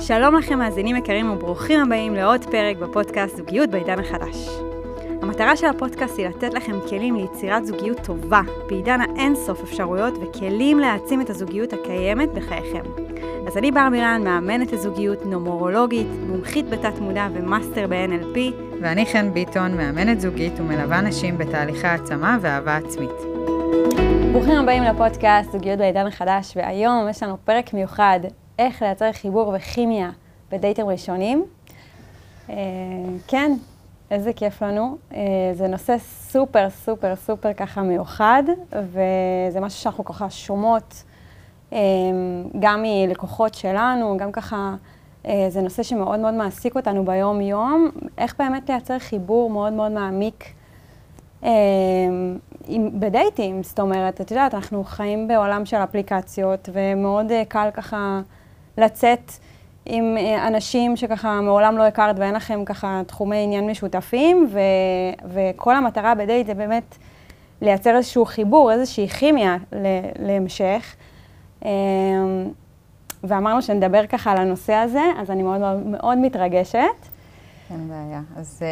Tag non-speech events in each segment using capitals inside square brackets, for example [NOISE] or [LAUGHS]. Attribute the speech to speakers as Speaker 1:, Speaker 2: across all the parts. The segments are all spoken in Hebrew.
Speaker 1: שלום לכם מאזינים יקרים וברוכים הבאים לעוד פרק בפודקאסט זוגיות בעידן החדש. המטרה של הפודקאסט היא לתת לכם כלים ליצירת זוגיות טובה בעידן האינסוף אפשרויות וכלים להעצים את הזוגיות הקיימת בחייכם. אז אני בר בירן, מאמנת לזוגיות, נומרולוגית, מומחית בתת מודע ו master ב-NLP.
Speaker 2: ואני חן ביטון, מאמנת זוגית ומלווה נשים בתהליכי העצמה ואהבה עצמית.
Speaker 1: ברוכים הבאים לפודקאסט זוגיות בעידן החדש, והיום יש לנו פרק מיוחד, איך לייצר חיבור וכימיה בדייטים ראשונים. אה, כן, איזה כיף לנו. אה, זה נושא סופר סופר סופר ככה מיוחד, וזה משהו שאנחנו ככה שומעות אה, גם מלקוחות שלנו, גם ככה, זה נושא שמאוד מאוד מעסיק אותנו ביום-יום, איך באמת לייצר חיבור מאוד מאוד מעמיק עם, בדייטים, זאת אומרת, את יודעת, אנחנו חיים בעולם של אפליקציות, ומאוד קל ככה לצאת עם אנשים שככה מעולם לא הכרת ואין לכם ככה תחומי עניין משותפים, ו, וכל המטרה בדייט זה באמת לייצר איזשהו חיבור, איזושהי כימיה להמשך. ואמרנו שנדבר ככה על הנושא הזה, אז אני מאוד מאוד, מתרגשת.
Speaker 2: אין בעיה. אז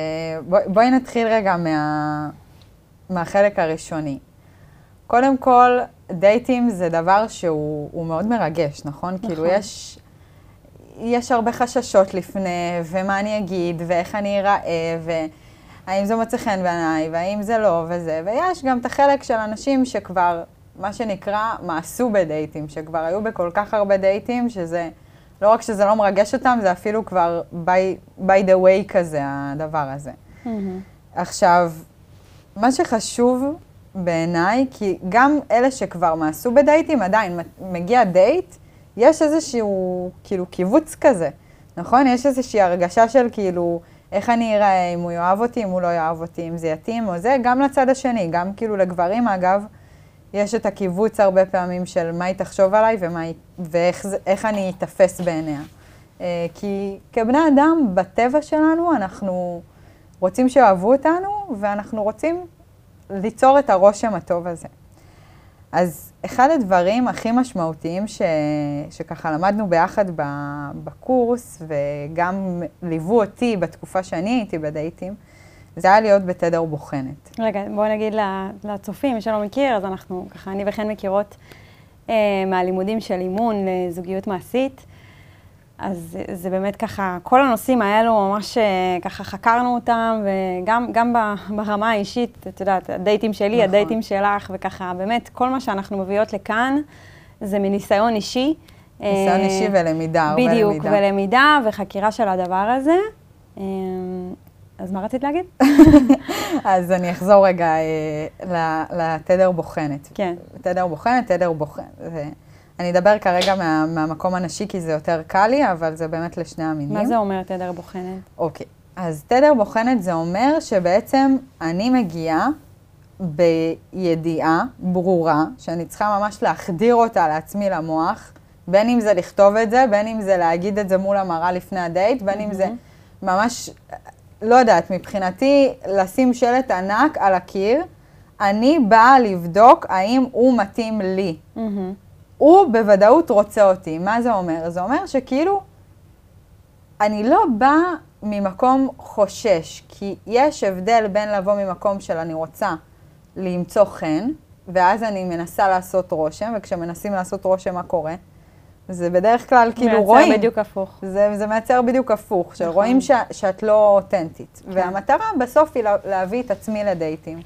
Speaker 2: בואי, בואי נתחיל רגע מה... מהחלק הראשוני. קודם כל, דייטים זה דבר שהוא מאוד מרגש, נכון? נכון. כאילו, יש, יש הרבה חששות לפני, ומה אני אגיד, ואיך אני אראה, והאם זה מוצא חן בעיניי, והאם זה לא, וזה. ויש גם את החלק של אנשים שכבר, מה שנקרא, מעשו בדייטים, שכבר היו בכל כך הרבה דייטים, שזה, לא רק שזה לא מרגש אותם, זה אפילו כבר by, by the way כזה, הדבר הזה. Mm-hmm. עכשיו, מה שחשוב בעיניי, כי גם אלה שכבר מעשו בדייטים, עדיין מגיע דייט, יש איזשהו כאילו קיבוץ כזה, נכון? יש איזושהי הרגשה של כאילו, איך אני אראה, אם הוא יאהב אותי, אם הוא לא יאהב אותי, אם זה יתאים או זה, גם לצד השני, גם כאילו לגברים אגב, יש את הקיבוץ הרבה פעמים של מה היא תחשוב עליי ומה, ואיך אני אתפס בעיניה. אה, כי כבני אדם, בטבע שלנו, אנחנו... רוצים שאוהבו אותנו, ואנחנו רוצים ליצור את הרושם הטוב הזה. אז אחד הדברים הכי משמעותיים ש... שככה למדנו ביחד בקורס, וגם ליוו אותי בתקופה שאני הייתי בדייטים, זה היה להיות בתדר בוחנת.
Speaker 1: רגע, בואו נגיד לצופים, מי שלא מכיר, אז אנחנו, ככה, אני וכן מכירות אה, מהלימודים של אימון לזוגיות מעשית. אז זה באמת ככה, כל הנושאים האלו, ממש אה, ככה חקרנו אותם, וגם ברמה האישית, את יודעת, הדייטים שלי, נכון. הדייטים שלך, וככה, באמת, כל מה שאנחנו מביאות לכאן, זה מניסיון אישי.
Speaker 2: ניסיון אישי אה, ולמידה,
Speaker 1: הרבה למידה. בדיוק, ולמידה וחקירה של הדבר הזה. אה, אז מה רצית להגיד? [LAUGHS]
Speaker 2: אז אני אחזור רגע לתדר בוחנת.
Speaker 1: כן.
Speaker 2: תדר בוחנת, תדר בוחנת. אני אדבר כרגע מה, מהמקום הנשי, כי זה יותר קל לי, אבל זה באמת לשני המינים.
Speaker 1: מה זה אומר תדר בוחנת?
Speaker 2: אוקיי. אז תדר בוחנת זה אומר שבעצם אני מגיעה בידיעה ברורה, שאני צריכה ממש להחדיר אותה לעצמי למוח, בין אם זה לכתוב את זה, בין אם זה להגיד את זה מול המראה לפני הדייט, בין אם זה ממש, לא יודעת, מבחינתי, לשים שלט ענק על הקיר, אני באה לבדוק האם הוא מתאים לי. Mm-hmm. הוא בוודאות רוצה אותי. מה זה אומר? זה אומר שכאילו, אני לא באה ממקום חושש, כי יש הבדל בין לבוא ממקום של אני רוצה למצוא חן, ואז אני מנסה לעשות רושם, וכשמנסים לעשות רושם, מה קורה? זה בדרך כלל כאילו רואים.
Speaker 1: מייצר בדיוק הפוך.
Speaker 2: זה, זה מייצר בדיוק הפוך, נכון. שרואים ש, שאת לא אותנטית. כן. והמטרה בסוף היא לה, להביא את עצמי לדייטים.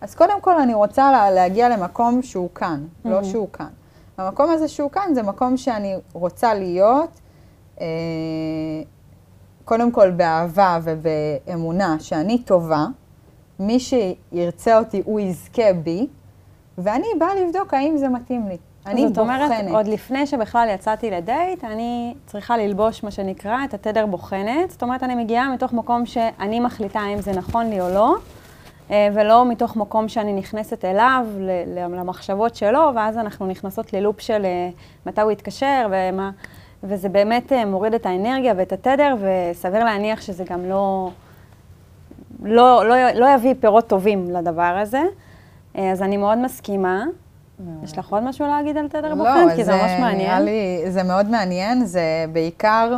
Speaker 2: אז קודם כל אני רוצה לה, להגיע למקום שהוא כאן, mm-hmm. לא שהוא כאן. המקום הזה שהוא כאן זה מקום שאני רוצה להיות, אה, קודם כל באהבה ובאמונה שאני טובה, מי שירצה אותי הוא יזכה בי, ואני באה לבדוק האם זה מתאים לי. אני
Speaker 1: זאת בוחנת. זאת אומרת, עוד לפני שבכלל יצאתי לדייט, אני צריכה ללבוש מה שנקרא את התדר בוחנת. זאת אומרת, אני מגיעה מתוך מקום שאני מחליטה אם זה נכון לי או לא. אה, ולא מתוך מקום שאני נכנסת אליו, למחשבות שלו, ואז אנחנו נכנסות ללופ של אה, מתי הוא יתקשר, ומה, וזה באמת אה, מוריד את האנרגיה ואת התדר, וסביר להניח שזה גם לא, לא, לא, לא יביא פירות טובים לדבר הזה. אז אני מאוד מסכימה. יש לך עוד משהו להגיד על תדר
Speaker 2: לא,
Speaker 1: בוחן? כי זה
Speaker 2: זה
Speaker 1: ממש מעניין.
Speaker 2: לי, זה מאוד מעניין, זה בעיקר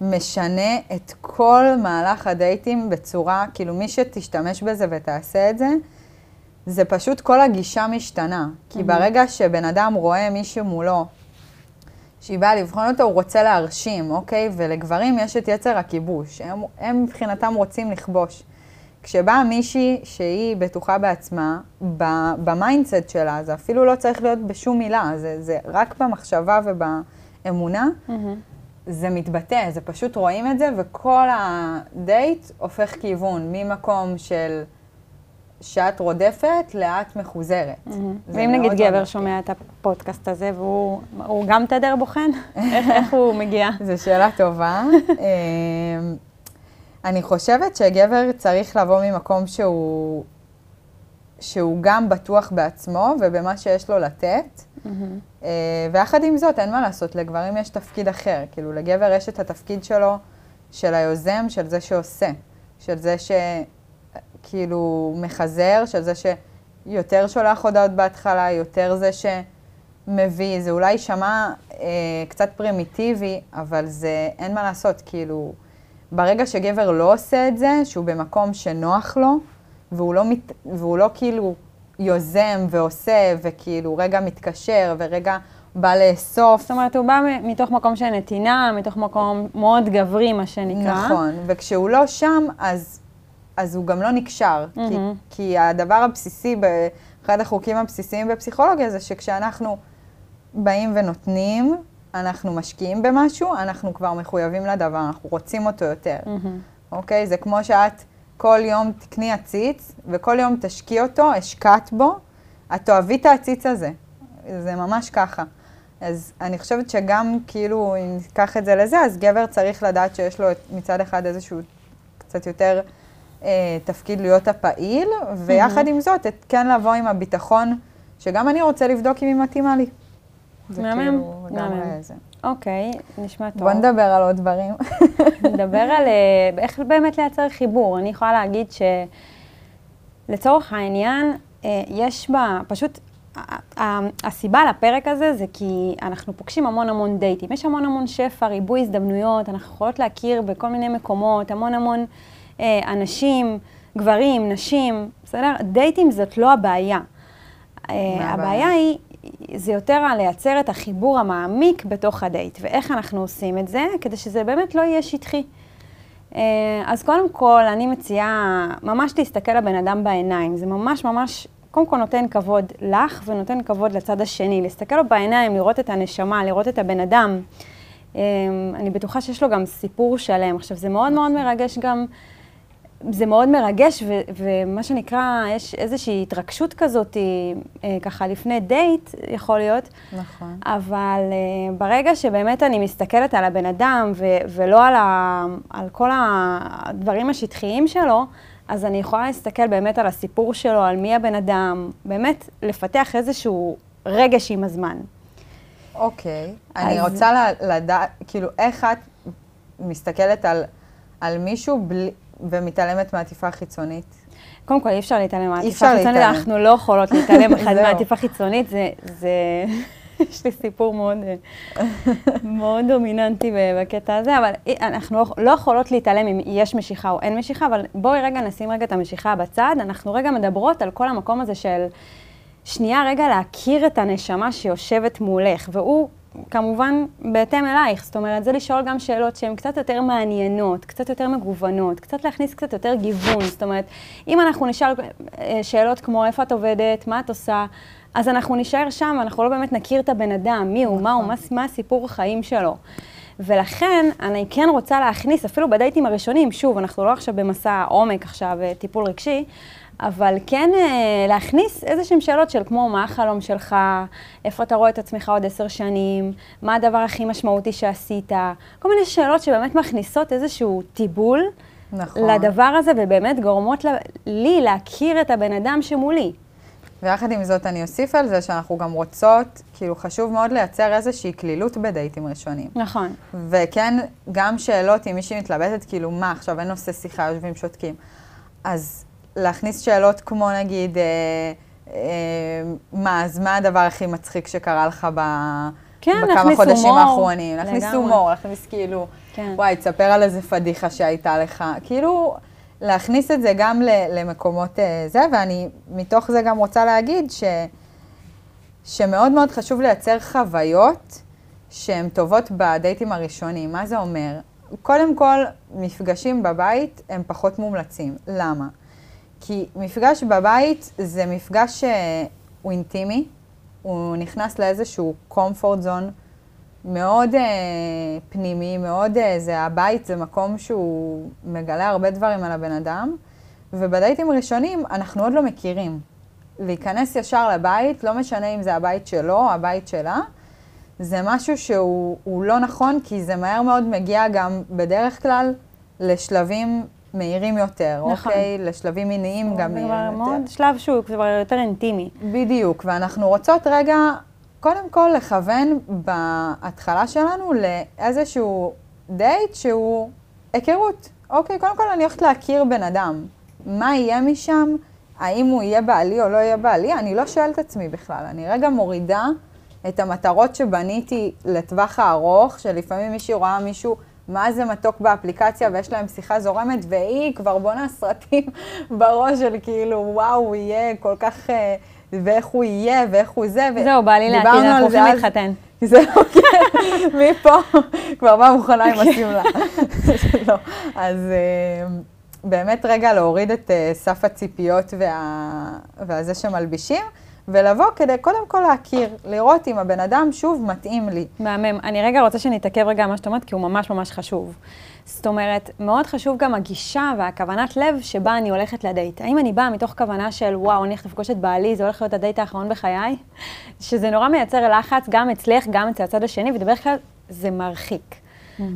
Speaker 2: משנה את כל מהלך הדייטים בצורה, כאילו מי שתשתמש בזה ותעשה את זה, זה פשוט כל הגישה משתנה. כי ברגע שבן אדם רואה מישהו מולו, שהיא באה לבחון אותו, הוא רוצה להרשים, אוקיי? ולגברים יש את יצר הכיבוש. הם, הם מבחינתם רוצים לכבוש. כשבאה מישהי שהיא בטוחה בעצמה, ב mindset שלה, זה אפילו לא צריך להיות בשום מילה, זה, זה רק במחשבה ובאמונה,
Speaker 1: מהמם.
Speaker 2: זה מתבטא, זה פשוט רואים את זה, וכל הדייט הופך כיוון, ממקום של שאת רודפת לאט מחוזרת. זה
Speaker 1: ואם נגיד גבר שומע את הפודקאסט הזה והוא הוא גם תדר בוחן, [LAUGHS] איך איך הוא מגיע? [LAUGHS]
Speaker 2: זו שאלה טובה. אמ, אני חושבת שגבר צריך לבוא ממקום שהוא, שהוא גם בטוח בעצמו ובמה שיש לו לתת. אה, ויחד עם זאת, אין מה לעשות, לגברים יש תפקיד אחר. כאילו, לגבר יש את התפקיד שלו, של היוזם, של זה שעושה. של זה שכאילו מחזר, של זה שיותר שולח הודעות בהתחלה, יותר זה שמביא. זה אולי יישמע אה, קצת פרימיטיבי, אבל זה, אין מה לעשות, כאילו, ברגע שגבר לא עושה את זה, שהוא במקום שנוח לו, והוא לא, מת, והוא לא כאילו יוזם ועושה, וכאילו רגע מתקשר, ורגע בא לאסוף.
Speaker 1: זאת אומרת, הוא בא מתוך מקום של נתינה, מתוך מקום מאוד גברי, מה שנקרא.
Speaker 2: נכון, וכשהוא לא שם, אז, אז הוא גם לא נקשר. כי,
Speaker 1: מהמם.
Speaker 2: כי הדבר הבסיסי, אחד החוקים הבסיסיים בפסיכולוגיה זה שכשאנחנו באים ונותנים, אנחנו משקיעים במשהו, אנחנו כבר מחויבים לדבר, אנחנו רוצים אותו יותר.
Speaker 1: מהמם.
Speaker 2: אוקיי? זה כמו שאת כל יום תקני עציץ, וכל יום תשקיע אותו, השקעת בו, את תאהבי את העציץ הזה. זה ממש ככה. אז אני חושבת שגם, כאילו, אם ניקח את זה לזה, אז גבר צריך לדעת שיש לו מצד אחד איזשהו קצת יותר אה, תפקיד להיות הפעיל, ויחד עם זאת, את, כן לבוא עם הביטחון, שגם אני רוצה לבדוק אם היא מתאימה לי. זה כאילו
Speaker 1: מהמם.
Speaker 2: זה.
Speaker 1: אוקיי, נשמע טוב.
Speaker 2: בוא נדבר על עוד דברים. [LAUGHS]
Speaker 1: נדבר על אה, איך באמת לייצר חיבור. אני יכולה להגיד שלצורך העניין, אה, יש בה, פשוט, הסיבה לפרק הזה זה כי אנחנו פוגשים המון המון דייטים. יש המון המון שפע, ריבוי הזדמנויות, אנחנו יכולות להכיר בכל מיני מקומות, המון המון אה, אנשים, גברים, נשים, בסדר? דייטים זאת לא הבעיה. הבעיה היא, זה יותר על לייצר את החיבור המעמיק בתוך הדייט, ואיך אנחנו עושים את זה, כדי שזה באמת לא יהיה שטחי. אה, אז קודם כל, אני מציעה ממש להסתכל לבן אדם בעיניים. זה ממש ממש, קודם כל נותן כבוד לך ונותן כבוד לצד השני. להסתכל לו בעיניים, לראות את הנשמה, לראות את הבן אדם. אה, אני בטוחה שיש לו גם סיפור שלם. עכשיו, זה מאוד מאוד מרגש גם, זה מאוד מרגש, ו- ומה שנקרא, יש איזושהי התרגשות כזאת, אה, ככה לפני דייט, יכול להיות.
Speaker 2: נכון.
Speaker 1: אבל uh, ברגע שבאמת אני מסתכלת על הבן אדם ו- ולא על, ה- על כל הדברים השטחיים שלו, אז אני יכולה להסתכל באמת על הסיפור שלו, על מי הבן אדם, באמת לפתח איזשהו רגש עם הזמן.
Speaker 2: אוקיי. אני
Speaker 1: אז-
Speaker 2: רוצה ל- לדעת, כאילו, איך את מסתכלת על, על מישהו בלי, ומתעלמת מעטיפה חיצונית?
Speaker 1: קודם כל, אי אפשר להתעלם מהעטיפה חיצונית,
Speaker 2: להתעלם.
Speaker 1: אנחנו לא יכולות להתעלם. [LAUGHS] מהעטיפה חיצונית, זה, זה, [LAUGHS] יש לי סיפור מאוד, מאוד דומיננטי בקטע הזה, אבל אנחנו לא יכולות להתעלם אם יש משיכה או אין משיכה, אבל בואי רגע נשים רגע את המשיכה בצד, אנחנו רגע מדברות על כל המקום הזה של שנייה רגע להכיר את הנשמה שיושבת מולך, והוא כמובן בהתאם אלייך, זאת אומרת, זה לשאול גם שאלות שהן קצת יותר מעניינות, קצת יותר מגוונות, קצת להכניס קצת יותר גיוון, זאת אומרת, אם אנחנו נשאל אה, שאלות כמו איפה את עובדת, מה את עושה, אז אנחנו נישאר שם, אנחנו לא באמת נכיר את הבן אדם, מי הוא, מה הוא, מה, מה הסיפור החיים שלו. ולכן אני כן רוצה להכניס, אפילו בדייטים הראשונים, שוב, אנחנו לא עכשיו במסע עומק עכשיו, אה, טיפול רגשי, אבל כן אה, להכניס איזה שהן שאלות של כמו מה החלום שלך, איפה אתה רואה את עצמך עוד עשר שנים, מה הדבר הכי משמעותי שעשית, כל מיני שאלות שבאמת מכניסות איזשהו טיבול
Speaker 2: נכון.
Speaker 1: לדבר הזה ובאמת גורמות לי להכיר את הבן אדם שמולי.
Speaker 2: ויחד עם זאת, אני אוסיף על זה שאנחנו גם רוצות, כאילו, חשוב מאוד לייצר איזושהי כלילות בדייטים ראשונים.
Speaker 1: נכון.
Speaker 2: וכן, גם שאלות, אם מישהי מתלבטת, כאילו, מה, עכשיו אין נושא שיחה, יושבים שותקים. אז להכניס שאלות כמו, נגיד, אה, אה, מה, אז מה הדבר הכי מצחיק שקרה לך ב...
Speaker 1: כן,
Speaker 2: בכמה חודשים
Speaker 1: הומור.
Speaker 2: האחרונים? להכניס
Speaker 1: לגמרי.
Speaker 2: הומור, להכניס כאילו,
Speaker 1: כן.
Speaker 2: וואי, תספר על איזה פדיחה שהייתה לך. כאילו, להכניס את זה גם ל- למקומות אה, זה, ואני מתוך זה גם רוצה להגיד ש... שמאוד מאוד חשוב לייצר חוויות שהן טובות בדייטים הראשונים. מה זה אומר? קודם כל, מפגשים בבית הם פחות מומלצים. למה? כי מפגש בבית זה מפגש שהוא אינטימי, הוא נכנס לאיזשהו comfort zone מאוד אה, פנימי, מאוד, אה, זה הבית זה מקום שהוא מגלה הרבה דברים על הבן אדם, ובדייטים ראשונים אנחנו עוד לא מכירים. להיכנס ישר לבית, לא משנה אם זה הבית שלו או הבית שלה, זה משהו שהוא הוא לא נכון, כי זה מהר מאוד מגיע גם בדרך כלל לשלבים מהירים יותר,
Speaker 1: נכון.
Speaker 2: אוקיי? לשלבים מיניים גם מהירים יותר.
Speaker 1: מאוד שלב שהוא כבר יותר אינטימי.
Speaker 2: בדיוק, ואנחנו רוצות רגע, קודם כל לכוון בהתחלה שלנו לאיזשהו דייט שהוא היכרות. אוקיי, קודם כל אני הולכת להכיר בן אדם. מה יהיה משם? האם הוא יהיה בעלי או לא יהיה בעלי? אני לא שואלת את עצמי בכלל. אני רגע מורידה את המטרות שבניתי לטווח הארוך, שלפעמים מישהי רואה מישהו, מה זה מתוק באפליקציה, ויש להם שיחה זורמת, והיא כבר בונה סרטים [LAUGHS] בראש של כאילו, וואו, הוא יהיה כל כך... אה, ואיך הוא יהיה, ואיך הוא זה. ו-
Speaker 1: זהו, בא לי לעתיד, אנחנו הולכים
Speaker 2: אז.
Speaker 1: להתחתן. [LAUGHS]
Speaker 2: זהו, כן, מפה [LAUGHS] כבר באה מוכנה עם השמלה. לא, אז אה, באמת רגע להוריד את אה, סף הציפיות וה- והזה שמלבישים, ולבוא כדי קודם כל להכיר, לראות אם הבן אדם שוב מתאים לי.
Speaker 1: מהמם. אני רגע רוצה שנתעכב רגע על מה שאת אומרת, כי הוא ממש ממש חשוב. זאת אומרת, מאוד חשוב גם הגישה והכוונת לב שבה אני הולכת לדייט. האם אני באה מתוך כוונה של, וואו, אני הולכת לפגוש את בעלי, זה הולך להיות הדייט האחרון בחיי? שזה נורא מייצר לחץ גם אצלך, גם אצל הצד השני, ובדרך כלל זה מרחיק.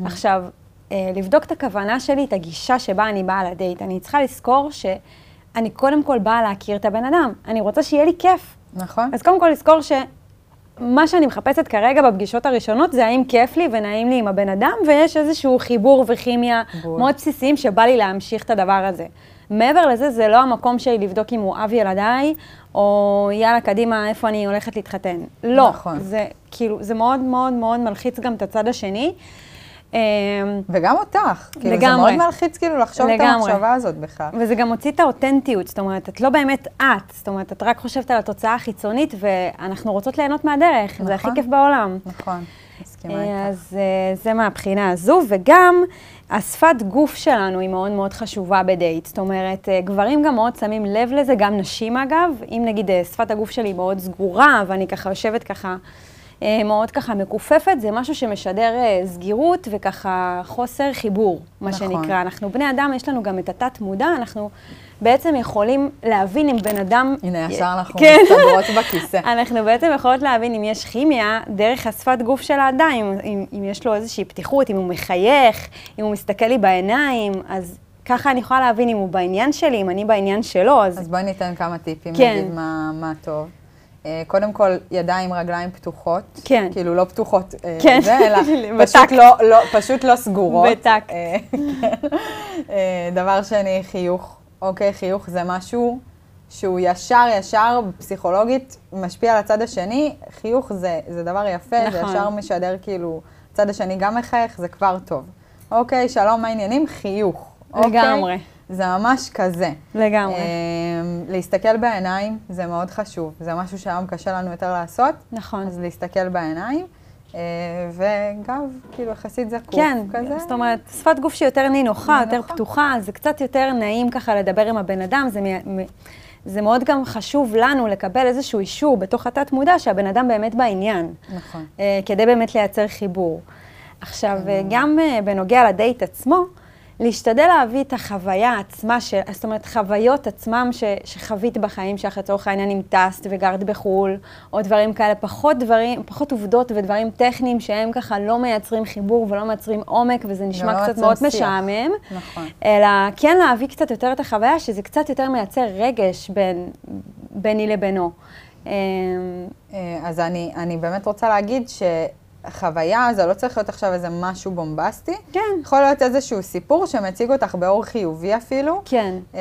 Speaker 1: עכשיו, אה, לבדוק את הכוונה שלי, את הגישה שבה אני באה לדייט. אני צריכה לזכור שאני קודם כל באה להכיר את הבן אדם. אני רוצה שיהיה לי כיף.
Speaker 2: נכון?
Speaker 1: אז קודם כל לזכור שמה שאני מחפשת כרגע בפגישות הראשונות זה האם כיף לי ונעים לי עם הבן אדם, ויש איזשהו חיבור וכימיה
Speaker 2: בול.
Speaker 1: מאוד בסיסיים שבא לי להמשיך את הדבר הזה. מעבר לזה, זה לא המקום שלי לבדוק אם הוא אב ילדיי, או יאללה, קדימה, איפה אני הולכת להתחתן. לא.
Speaker 2: נכון.
Speaker 1: זה כאילו, זה מאוד מאוד מאוד מלחיץ גם את הצד השני. אמ,
Speaker 2: וגם אותך. כאילו, זה
Speaker 1: לגמרי.
Speaker 2: מאוד מלחיץ כאילו לחשוב את
Speaker 1: לגמרי.
Speaker 2: המחשבה הזאת בכלל.
Speaker 1: וזה גם מוציא את האותנטיות, זאת אומרת, את לא באמת את, זאת אומרת, את רק חושבת על התוצאה החיצונית, ואנחנו רוצות ליהנות מהדרך, זה הכי
Speaker 2: נכון.
Speaker 1: כיף בעולם.
Speaker 2: נכון, מסכימה
Speaker 1: אה,
Speaker 2: איתך.
Speaker 1: אז אה, זה מהבחינה הזו, וגם השפת גוף שלנו היא מאוד מאוד חשובה בדייט. זאת אומרת, אה, גברים גם מאוד שמים לב לזה, גם נשים אגב. אם נגיד שפת הגוף שלי מאוד סגורה, ואני ככה יושבת ככה מאוד ככה מכופפת, זה משהו שמשדר אה, סגירות וככה חוסר חיבור, מה
Speaker 2: נכון.
Speaker 1: שנקרא. אנחנו בני אדם, יש לנו גם את התת-מודע, אנחנו בעצם יכולים להבין אם בן אדם...
Speaker 2: הנה, ישר אנחנו
Speaker 1: כן.
Speaker 2: מסתדרות בכיסא. [LAUGHS]
Speaker 1: אנחנו בעצם יכולות להבין אם יש כימיה דרך השפת גוף של האדם, אם, אם, אם יש לו איזושהי פתיחות, אם הוא מחייך, אם הוא מסתכל לי בעיניים, אז ככה אני יכולה להבין אם הוא בעניין שלי, אם אני בעניין שלו, אז,
Speaker 2: אז בואי ניתן כמה טיפים,
Speaker 1: כן.
Speaker 2: נגיד מה, מה טוב. אה, קודם כל, ידיים, רגליים פתוחות.
Speaker 1: כן.
Speaker 2: כאילו, לא פתוחות, אה,
Speaker 1: כן.
Speaker 2: זה, אלא. [LAUGHS] פשוט לא, לא, פשוט לא סגורות.
Speaker 1: בטקט.
Speaker 2: כן. [LAUGHS] אה, דבר שני, חיוך. אוקיי, חיוך זה משהו שהוא ישר, ישר, פסיכולוגית, משפיע על הצד השני. חיוך זה, זה דבר יפה, זה
Speaker 1: נכון.
Speaker 2: ישר משדר כאילו, הצד השני גם מחייך, זה כבר טוב. אוקיי, שלום, מה העניינים? חיוך. אוקיי?
Speaker 1: לגמרי.
Speaker 2: זה ממש כזה.
Speaker 1: לגמרי.
Speaker 2: אמ, להסתכל בעיניים זה מאוד חשוב, זה משהו שהיום קשה לנו יותר לעשות,
Speaker 1: נכון.
Speaker 2: אז להסתכל בעיניים, אה, וגב, כאילו יחסית זקוף
Speaker 1: כן,
Speaker 2: כזה.
Speaker 1: זאת אומרת, שפת גוף שהיא יותר נינוחה, יותר
Speaker 2: נינוחה.
Speaker 1: פתוחה, זה קצת יותר נעים ככה לדבר עם הבן אדם, זה, מ- זה מאוד גם חשוב לנו לקבל איזשהו אישור בתוך התת-מודע שהבן אדם באמת בעניין.
Speaker 2: נכון.
Speaker 1: אה, כדי באמת לייצר חיבור. עכשיו, אה, גם אה, בנוגע לדייט עצמו, להשתדל להביא את החוויה עצמה, של, זאת אומרת, חוויות עצמם ש, שחווית בחיים שלך, לצורך העניין אם טסת וגרת בחו"ל, או דברים כאלה, פחות דברים, פחות עובדות ודברים טכניים שהם ככה לא מייצרים חיבור ולא מייצרים עומק, וזה
Speaker 2: לא
Speaker 1: נשמע קצת
Speaker 2: מייצרים
Speaker 1: מאוד
Speaker 2: שיח.
Speaker 1: משעמם.
Speaker 2: נכון.
Speaker 1: אלא כן להביא קצת יותר את החוויה, שזה קצת יותר מייצר רגש בין, ביני לבינו. אה,
Speaker 2: אה, אז אני, אני באמת רוצה להגיד שחוויה זה לא צריך להיות עכשיו איזה משהו בומבסטי.
Speaker 1: כן.
Speaker 2: יכול להיות איזשהו סיפור שמציג אותך באור חיובי אפילו.
Speaker 1: כן,
Speaker 2: אה,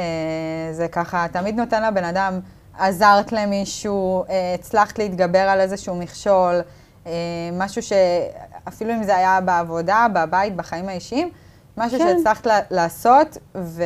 Speaker 2: זה ככה, תמיד נותן לבן אדם, עזרת למישהו, אה, הצלחת להתגבר על איזשהו מכשול, אה, משהו שאפילו אם זה היה בעבודה, בבית, בחיים האישיים, משהו
Speaker 1: כן.
Speaker 2: שהצלחת לעשות, ו...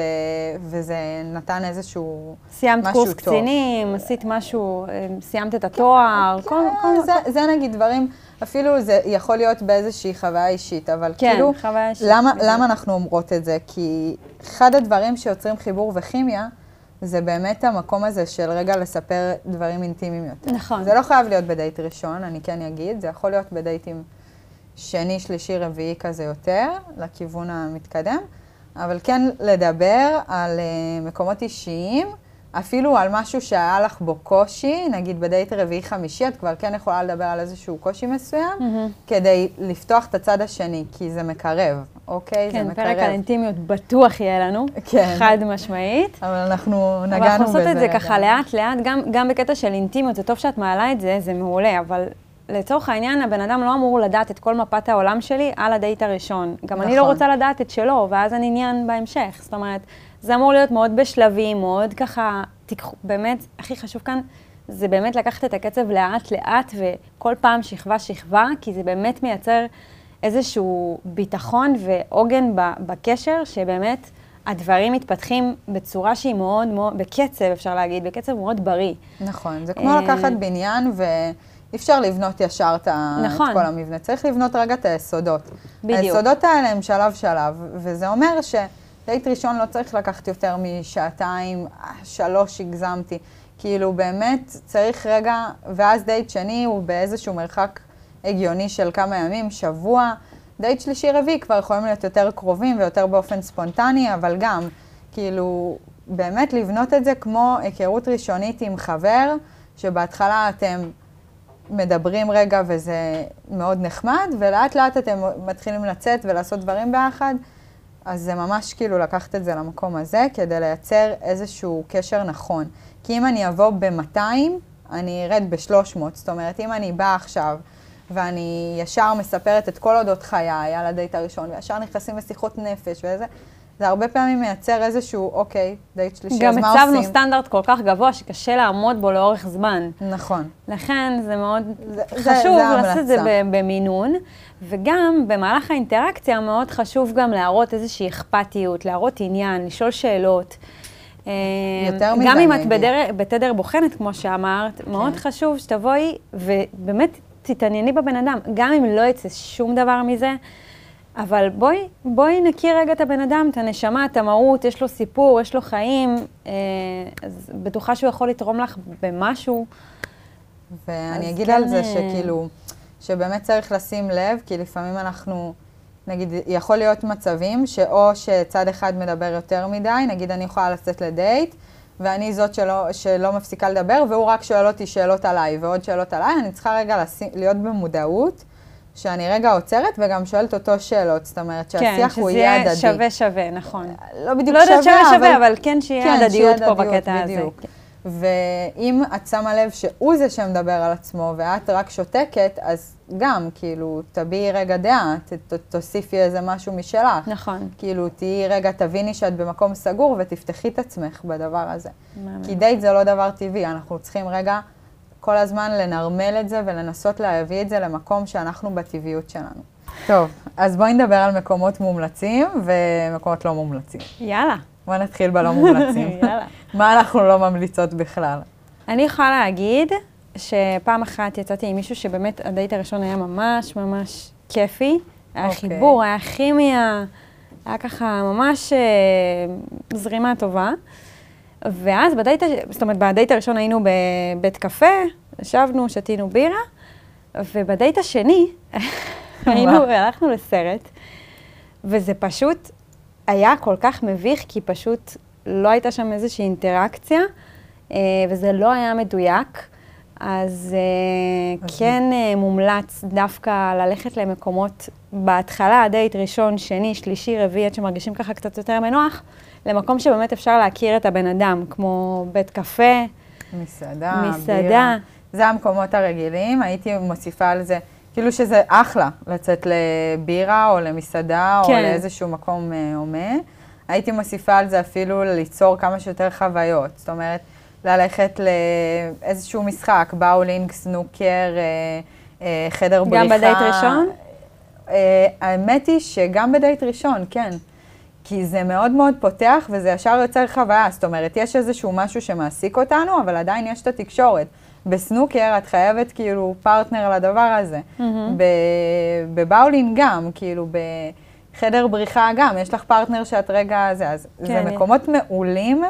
Speaker 2: וזה נתן איזשהו
Speaker 1: סיימת
Speaker 2: משהו
Speaker 1: קורס
Speaker 2: טוב.
Speaker 1: קצינים, עשית משהו, אה, סיימת את התואר, כל, כל,
Speaker 2: כן, זה, זה נגיד דברים, אפילו זה יכול להיות באיזושהי חוויה אישית, אבל
Speaker 1: כן,
Speaker 2: כאילו,
Speaker 1: חוויה אישית,
Speaker 2: למה. למה אנחנו אומרות את זה? כי אחד הדברים שיוצרים חיבור וכימיה, זה באמת המקום הזה של רגע לספר דברים אינטימיים יותר.
Speaker 1: נכון.
Speaker 2: זה לא חייב להיות בדייט ראשון, אני כן אגיד, זה יכול להיות בדייטים שני, שלישי, רביעי כזה יותר, לכיוון המתקדם, אבל כן לדבר על uh, מקומות אישיים, אפילו על משהו שהיה לך בו קושי, נגיד בדייט רביעי-חמישי, את כבר כן יכולה לדבר על איזשהו קושי מסוים,
Speaker 1: מהמם.
Speaker 2: כדי לפתוח את הצד השני, כי זה מקרב, אוקיי? זה
Speaker 1: כן,
Speaker 2: מקרב.
Speaker 1: פרק על אינטימיות בטוח יהיה לנו,
Speaker 2: כן.
Speaker 1: חד משמעית.
Speaker 2: אבל אנחנו נגענו
Speaker 1: אבל אנחנו
Speaker 2: בזה.
Speaker 1: עושות את זה. ככה לאט-לאט, גם, גם בקטע של אינטימיות, זה טוב שאת מעלה את זה, זה מעולה, אבל לצורך העניין, הבן אדם לא אמור לדעת את כל מפת העולם שלי על הדייט הראשון. גם אני לא
Speaker 2: נכון.
Speaker 1: רוצה לדעת את שלו, ואז אני עניין בהמשך. זאת אומרת, זה אמור להיות מאוד בשלבים, מאוד ככה, תיקחו, באמת, הכי חשוב כאן, זה באמת לקחת את הקצב לאט-לאט, וכל פעם שכבה-שכבה, כי זה באמת מייצר איזשהו ביטחון ועוגן בקשר, שבאמת הדברים מתפתחים בצורה שהיא מאוד מאוד, בקצב, אפשר להגיד, בקצב מאוד בריא.
Speaker 2: נכון, זה כמו
Speaker 1: אה,
Speaker 2: לקחת בניין ואי אפשר לבנות ישר את.
Speaker 1: נכון.
Speaker 2: את כל המבנה, צריך לבנות רגע את היסודות.
Speaker 1: בדיוק.
Speaker 2: היסודות האלה הם שלב-שלב, וזה אומר שדייט ראשון לא צריך לקחת יותר משעתיים, שלוש הגזמתי. כאילו באמת צריך רגע, ואז דייט שני הוא באיזשהו מרחק הגיוני של כמה ימים, שבוע. דייט שלישי רביעי כבר יכולים להיות יותר קרובים ויותר באופן ספונטני, אבל גם, כאילו, באמת לבנות את זה כמו היכרות ראשונית עם חבר, שבהתחלה אתם מדברים רגע וזה מאוד נחמד, ולאט לאט אתם מתחילים לצאת ולעשות דברים ביחד, אז זה ממש כאילו לקחת את זה למקום הזה, כדי לייצר איזשהו קשר נכון. כי אם אני אבוא ב-200, אני ארד ב-300. זאת אומרת, אם אני באה עכשיו ואני ישר מספרת את כל אודות חיי על הדייט הראשון, וישר נכנסים לשיחות נפש וזה, זה הרבה פעמים מייצר איזשהו, אוקיי, דייט שלישי,
Speaker 1: גם
Speaker 2: אז מה עושים?
Speaker 1: הצבנו סטנדרט כל כך גבוה שקשה לעמוד בו לאורך זמן.
Speaker 2: נכון.
Speaker 1: לכן זה מאוד
Speaker 2: זה-
Speaker 1: חשוב
Speaker 2: זה- זה
Speaker 1: לעשות את זה במינון, וגם במהלך האינטראקציה מאוד חשוב גם להראות איזושהי אכפתיות, להראות עניין, לשאול שאלות. אה,
Speaker 2: יותר מזה,
Speaker 1: גם אם את. בדר, בתדר בוחנת, כמו שאמרת, מאוד חשוב שתבואי ובאמת תתענייני בבן אדם, גם אם לא יצא שום דבר מזה. אבל בואי, בואי נכיר רגע את הבן אדם, את הנשמה, את המהות, יש לו סיפור, יש לו חיים, אה, אז בטוחה שהוא יכול לתרום לך במשהו.
Speaker 2: ואני אגיד
Speaker 1: כן,
Speaker 2: על זה
Speaker 1: אה,
Speaker 2: שכאילו, שבאמת צריך לשים לב, כי לפעמים אנחנו, נגיד, יכול להיות מצבים שאו שצד אחד מדבר יותר מדי, נגיד אני יכולה לצאת לדייט, ואני זאת שלא, שלא מפסיקה לדבר, והוא רק שואל אותי שאלות עליי ועוד שאלות עליי, אני צריכה רגע לשים, להיות במודעות, שאני רגע עוצרת וגם שואלת אותו שאלות, זאת אומרת שהשיח הוא יהיה הדדי.
Speaker 1: כן, שזה יהיה שווה שווה, נכון.
Speaker 2: לא בדיוק
Speaker 1: לא
Speaker 2: שווה,
Speaker 1: שווה
Speaker 2: אבל...
Speaker 1: שווה, אבל כן שיהיה
Speaker 2: כן,
Speaker 1: הדדיות פה בקטע הזה.
Speaker 2: בדיוק. ואם את שמה לב שהוא זה שמדבר על עצמו ואת רק שותקת, אז גם, כאילו, תביעי רגע דעה, ת, ת, תוסיפי איזה משהו משלך.
Speaker 1: נכון.
Speaker 2: כאילו, תהיי רגע, תביני שאת במקום סגור ותפתחי את עצמך בדבר הזה.
Speaker 1: מהמם.
Speaker 2: כי דייט זה לא דבר טבעי, אנחנו צריכים רגע כל הזמן לנרמל את זה ולנסות להביא את זה למקום שאנחנו בטבעיות שלנו. טוב, אז בואי נדבר על מקומות מומלצים ומקומות לא מומלצים.
Speaker 1: יאללה.
Speaker 2: בואי נתחיל בלא מומלצים. [LAUGHS]
Speaker 1: יאללה.
Speaker 2: מה אנחנו לא ממליצות בכלל?
Speaker 1: אני יכולה להגיד שפעם אחת יצאתי עם מישהו שבאמת הדייט הראשון היה ממש ממש כיפי. היה
Speaker 2: אוקיי.
Speaker 1: חיבור, היה כימיה, היה ככה ממש אה, זרימה טובה. ואז בדייט, זאת אומרת, בדייט הראשון היינו בבית קפה, ישבנו, שתינו בירה, ובדייט השני [LAUGHS] היינו, הלכנו לסרט, וזה פשוט היה כל כך מביך, כי פשוט לא הייתה שם איזושהי אינטראקציה, אה, וזה לא היה מדויק. אז
Speaker 2: אז
Speaker 1: כן אה, מומלץ דווקא ללכת למקומות, בהתחלה, דייט ראשון, שני, שלישי, רביעי, עד שמרגישים ככה קצת יותר מנוח, למקום שבאמת אפשר להכיר את הבן אדם, כמו בית קפה,
Speaker 2: מסעדה,
Speaker 1: מסעדה.
Speaker 2: בירה. זה המקומות הרגילים, הייתי מוסיפה על זה, כאילו שזה אחלה לצאת לבירה או למסעדה או
Speaker 1: כן.
Speaker 2: לאיזשהו מקום אה, הומה. הייתי מוסיפה על זה אפילו ליצור כמה שיותר חוויות. זאת אומרת, ללכת לאיזשהו משחק, באולינג, סנוקר, אה, אה, חדר בריחה.
Speaker 1: גם בדייט ראשון?
Speaker 2: האמת היא שגם בדייט ראשון, כן. כי זה מאוד מאוד פותח וזה ישר יוצר חוויה. זאת אומרת, יש איזשהו משהו שמעסיק אותנו, אבל עדיין יש את התקשורת. בסנוקר את חייבת כאילו פרטנר לדבר הזה.
Speaker 1: Mm-hmm.
Speaker 2: בבאולינג גם, כאילו בחדר בריחה גם, יש לך פרטנר שאת רגע זה, אז
Speaker 1: כן,
Speaker 2: זה מקומות מעולים.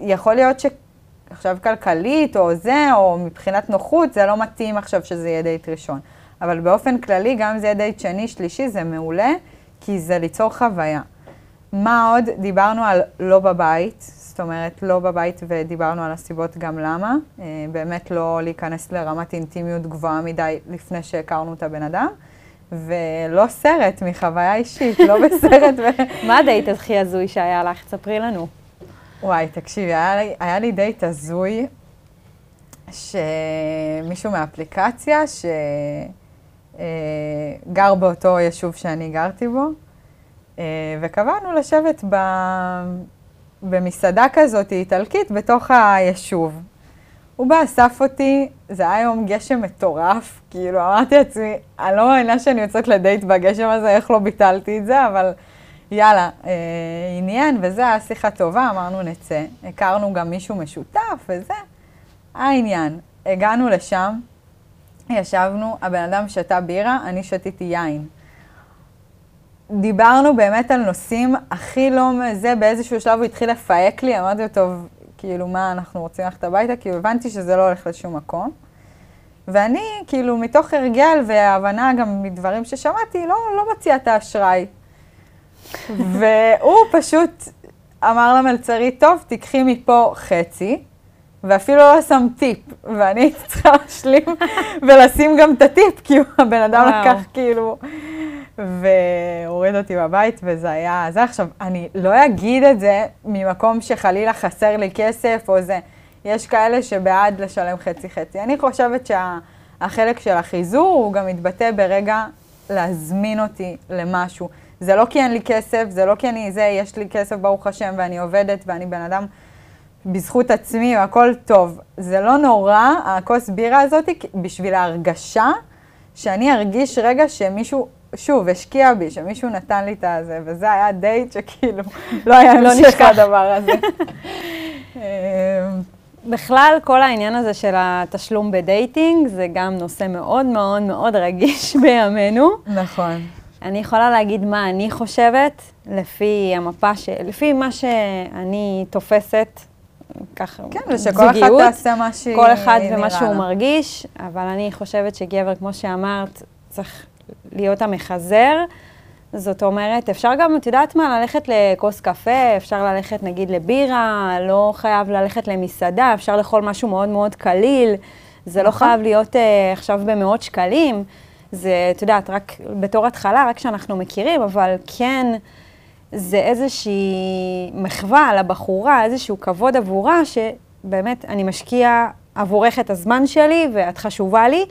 Speaker 2: יכול להיות שעכשיו כלכלית או זה, או מבחינת נוחות, זה לא מתאים עכשיו שזה יהיה דייט ראשון. אבל באופן כללי, גם אם זה יהיה דייט שני, שלישי, זה מעולה, כי זה ליצור חוויה. מה עוד? דיברנו על לא בבית, זאת אומרת, לא בבית ודיברנו על הסיבות גם למה. אה, באמת לא להיכנס לרמת אינטימיות גבוהה מדי לפני שהכרנו את הבן אדם. ולא סרט, מחוויה אישית, לא [LAUGHS] בסרט. ו...
Speaker 1: מה הדייט הכי הזוי שהיה לך? ספרי לנו.
Speaker 2: וואי, תקשיבי, היה לי, היה לי דייט הזוי, שמישהו מהאפליקציה, שגר אה, באותו יישוב שאני גרתי בו, וקבענו לשבת ב... במסעדה כזאת איטלקית בתוך היישוב. הוא בא, אסף אותי, זה היה יום גשם מטורף, כאילו אמרתי לעצמי, אני לא מאמינה שאני יוצאת לדייט בגשם הזה, איך לא ביטלתי את זה, אבל יאללה, אה, עניין וזה, היה שיחה טובה, אמרנו נצא. הכרנו גם מישהו משותף וזה, היה עניין. הגענו לשם, ישבנו, הבן אדם שתה בירה, אני שתיתי יין. דיברנו באמת על נושאים הכי לא זה, באיזשהו שלב הוא התחיל לפהק לי, אמרתי לו, טוב, כאילו, מה, אנחנו רוצים ללכת הביתה? כאילו, הבנתי שזה לא הולך לשום מקום. ואני, כאילו, מתוך הרגל והבנה גם מדברים ששמעתי, לא, לא מציעה את האשראי. [LAUGHS] והוא פשוט אמר למלצרית, טוב, תיקחי מפה חצי, ואפילו לא שם טיפ, ואני צריכה להשלים [LAUGHS] ולשים גם את הטיפ, כי הבן אדם
Speaker 1: וואו.
Speaker 2: לקח כאילו... והוריד אותי בבית, וזה היה... זה עכשיו, אני לא אגיד את זה ממקום שחלילה חסר לי כסף או זה. יש כאלה שבעד לשלם חצי-חצי. אני חושבת שהחלק של החיזור הוא גם מתבטא ברגע להזמין אותי למשהו. זה לא כי אין לי כסף, זה לא כי אני זה, יש לי כסף ברוך השם ואני עובדת ואני בן אדם בזכות עצמי והכל טוב. זה לא נורא, הכוס בירה הזאת, בשביל ההרגשה, שאני ארגיש רגע שמישהו, שוב, השקיע בי, שמישהו נתן לי את הזה, וזה היה דייט שכאילו [LAUGHS] לא היה
Speaker 1: לא
Speaker 2: המשך
Speaker 1: נשכח.
Speaker 2: הדבר הזה. [LAUGHS] אמ,
Speaker 1: בכלל, כל העניין הזה של התשלום ב dating, זה גם נושא מאוד מאוד מאוד רגיש [LAUGHS] בימינו.
Speaker 2: נכון.
Speaker 1: אני יכולה להגיד מה אני חושבת, לפי המפה, ש... לפי מה שאני תופסת, ככה,
Speaker 2: כן, ושכל אחת
Speaker 1: זוגיות,
Speaker 2: תעשה מה שהיא
Speaker 1: כל אחד ומה
Speaker 2: נראה
Speaker 1: שהוא
Speaker 2: לה.
Speaker 1: מרגיש, אבל אני חושבת שגבר, כמו שאמרת, צריך להיות המחזר. זאת אומרת, אפשר גם, את יודעת מה, ללכת לכוס קפה, אפשר ללכת נגיד לבירה, לא חייב ללכת למסעדה, אפשר לאכול משהו מאוד מאוד קליל. זה לא
Speaker 2: נכון.
Speaker 1: חייב להיות uh, עכשיו במאות שקלים. זה, את יודעת, רק בתור התחלה, רק כשאנחנו מכירים, אבל כן, זה איזושהי מחווה לבחורה, איזשהו כבוד עבורה, שבאמת אני משקיע עבורך את הזמן שלי, ואת חשובה לי.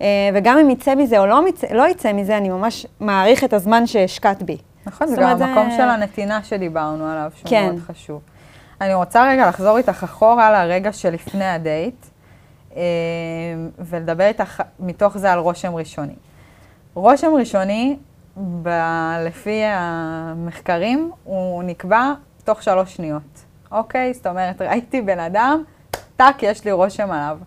Speaker 1: אה, וגם אם יצא מזה או לא, מצא, לא יצא מזה, אני ממש מעריך את הזמן שהשקעת בי.
Speaker 2: נכון, זה גם המקום
Speaker 1: זה-
Speaker 2: של הנתינה שדיברנו עליו, שהוא
Speaker 1: כן.
Speaker 2: מאוד חשוב. אני רוצה רגע לחזור איתך אחורה לרגע שלפני הדייט, אה, ולדבר איתך מתוך זה על רושם ראשוני. רושם ראשוני, ב- לפי המחקרים, הוא נקבע תוך שלוש שניות, אוקיי? זאת אומרת, ראיתי בן אדם, טאק, יש לי רושם עליו.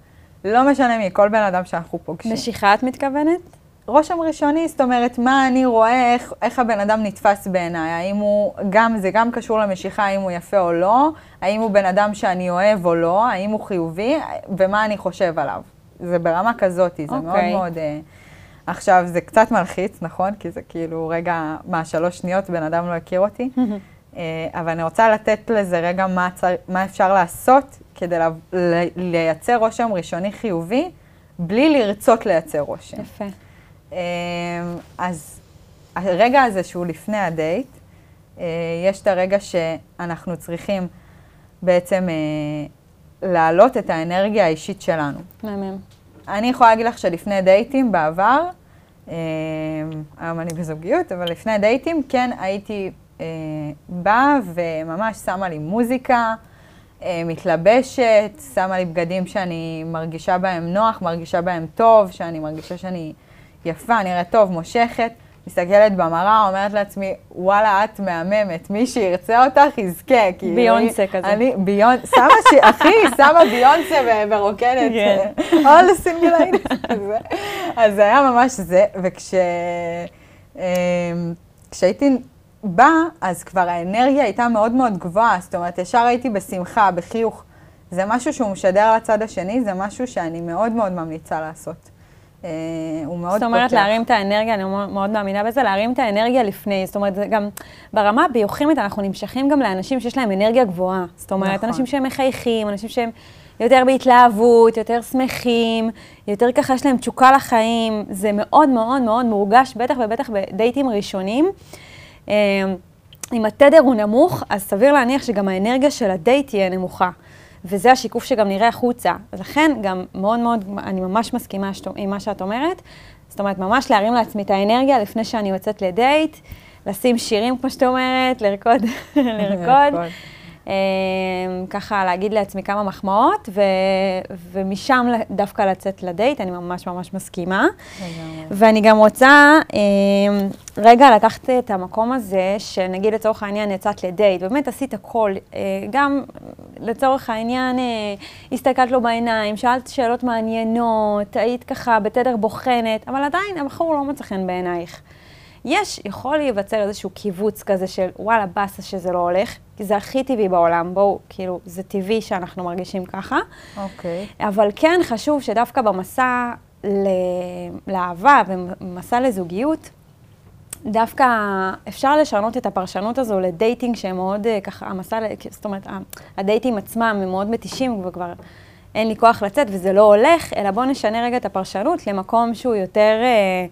Speaker 2: לא משנה מי, כל בן אדם שאנחנו פוגשים.
Speaker 1: משיכה את מתכוונת?
Speaker 2: רושם ראשוני, זאת אומרת, מה אני רואה, איך, איך הבן אדם נתפס בעיניי, האם הוא, גם, זה גם קשור למשיכה, האם הוא יפה או לא, האם הוא בן אדם שאני אוהב או לא, האם הוא חיובי, ומה אני חושב עליו. זה ברמה כזאת, זה מאוד
Speaker 1: אוקיי.
Speaker 2: מאוד... אה, עכשיו, זה קצת מלחיץ, נכון? כי זה כאילו, רגע, מה, שלוש שניות, בן אדם לא הכיר אותי. [LAUGHS] אה, אבל אני רוצה לתת לזה רגע מה, צר, מה אפשר לעשות כדי לה, לייצר רושם ראשוני חיובי, בלי לרצות לייצר רושם.
Speaker 1: יפה.
Speaker 2: אמ, אז הרגע הזה שהוא לפני הדייט, אה, יש את הרגע שאנחנו צריכים בעצם אה, להעלות את האנרגיה האישית שלנו.
Speaker 1: מהמם.
Speaker 2: אני יכולה להגיד לך שלפני דייטים בעבר, אה, היום אני בזוגיות, אבל לפני דייטים כן הייתי אה, באה וממש שמה לי מוזיקה, אה, מתלבשת, שמה לי בגדים שאני מרגישה בהם נוח, מרגישה בהם טוב, שאני מרגישה שאני יפה, נראית טוב, מושכת. מסתכלת במראה, אומרת לעצמי, וואלה, את מהממת, מי שירצה אותך יזכה. כאילו,
Speaker 1: ביונסה
Speaker 2: אני,
Speaker 1: כזה.
Speaker 2: אני, ביונסה, שמה ש... אחי, שמה ביונסה ורוקדת.
Speaker 1: כן.
Speaker 2: all כזה. אז זה היה ממש זה, וכש... אמ, כשהייתי באה, אז כבר האנרגיה הייתה מאוד מאוד גבוהה, זאת אומרת, ישר הייתי בשמחה, בחיוך. זה משהו שהוא משדר לצד השני, זה משהו שאני מאוד מאוד ממליצה לעשות. אה, הוא מאוד
Speaker 1: זאת אומרת,
Speaker 2: פותח.
Speaker 1: להרים את האנרגיה, אני מאוד מאמינה בזה, להרים את האנרגיה לפני. זאת אומרת, גם ברמה הביוכימית אנחנו נמשכים גם לאנשים שיש להם אנרגיה גבוהה. זאת אומרת,
Speaker 2: נכון.
Speaker 1: אנשים שהם מחייכים, אנשים שהם יותר בהתלהבות, יותר שמחים, יותר ככה יש להם תשוקה לחיים. זה מאוד מאוד מאוד מורגש, בטח ובטח בדייטים ראשונים. אה, אם התדר הוא נמוך, אז סביר להניח שגם האנרגיה של הדייט תהיה נמוכה. וזה השיקוף שגם נראה החוצה. לכן גם מאוד מאוד, אני ממש מסכימה שת- עם מה שאת אומרת. זאת אומרת, ממש להרים לעצמי את האנרגיה לפני שאני יוצאת לדייט, לשים שירים, כמו שאת אומרת, לרקוד, [LAUGHS] לרקוד. אה, ככה להגיד לעצמי כמה מחמאות, ו, ומשם דווקא לצאת לדייט, אני ממש ממש מסכימה.
Speaker 2: לגמרי.
Speaker 1: ואני גם רוצה אה, רגע לקחת את המקום הזה, שנגיד לצורך העניין יצאת לדייט, באמת עשית הכל, אה, גם לצורך העניין אה, הסתכלת לו בעיניים, שאלת שאלות מעניינות, היית ככה בתדר בוחנת, אבל עדיין הבחור לא מצא חן בעינייך. יש, יכול להיווצר איזשהו קיבוץ כזה של וואלה, באסה שזה לא הולך, כי זה הכי טבעי בעולם, בואו, כאילו, זה טבעי שאנחנו מרגישים ככה.
Speaker 2: אוקיי.
Speaker 1: אבל כן חשוב שדווקא במסע ל... לאהבה ומסע לזוגיות, דווקא אפשר לשנות את הפרשנות הזו לדייטינג שהם מאוד אה, ככה, המסע, זאת אומרת, הדייטים עצמם הם מאוד מתישים וכבר אין לי כוח לצאת וזה לא הולך, אלא בואו נשנה רגע את הפרשנות למקום שהוא יותר אה,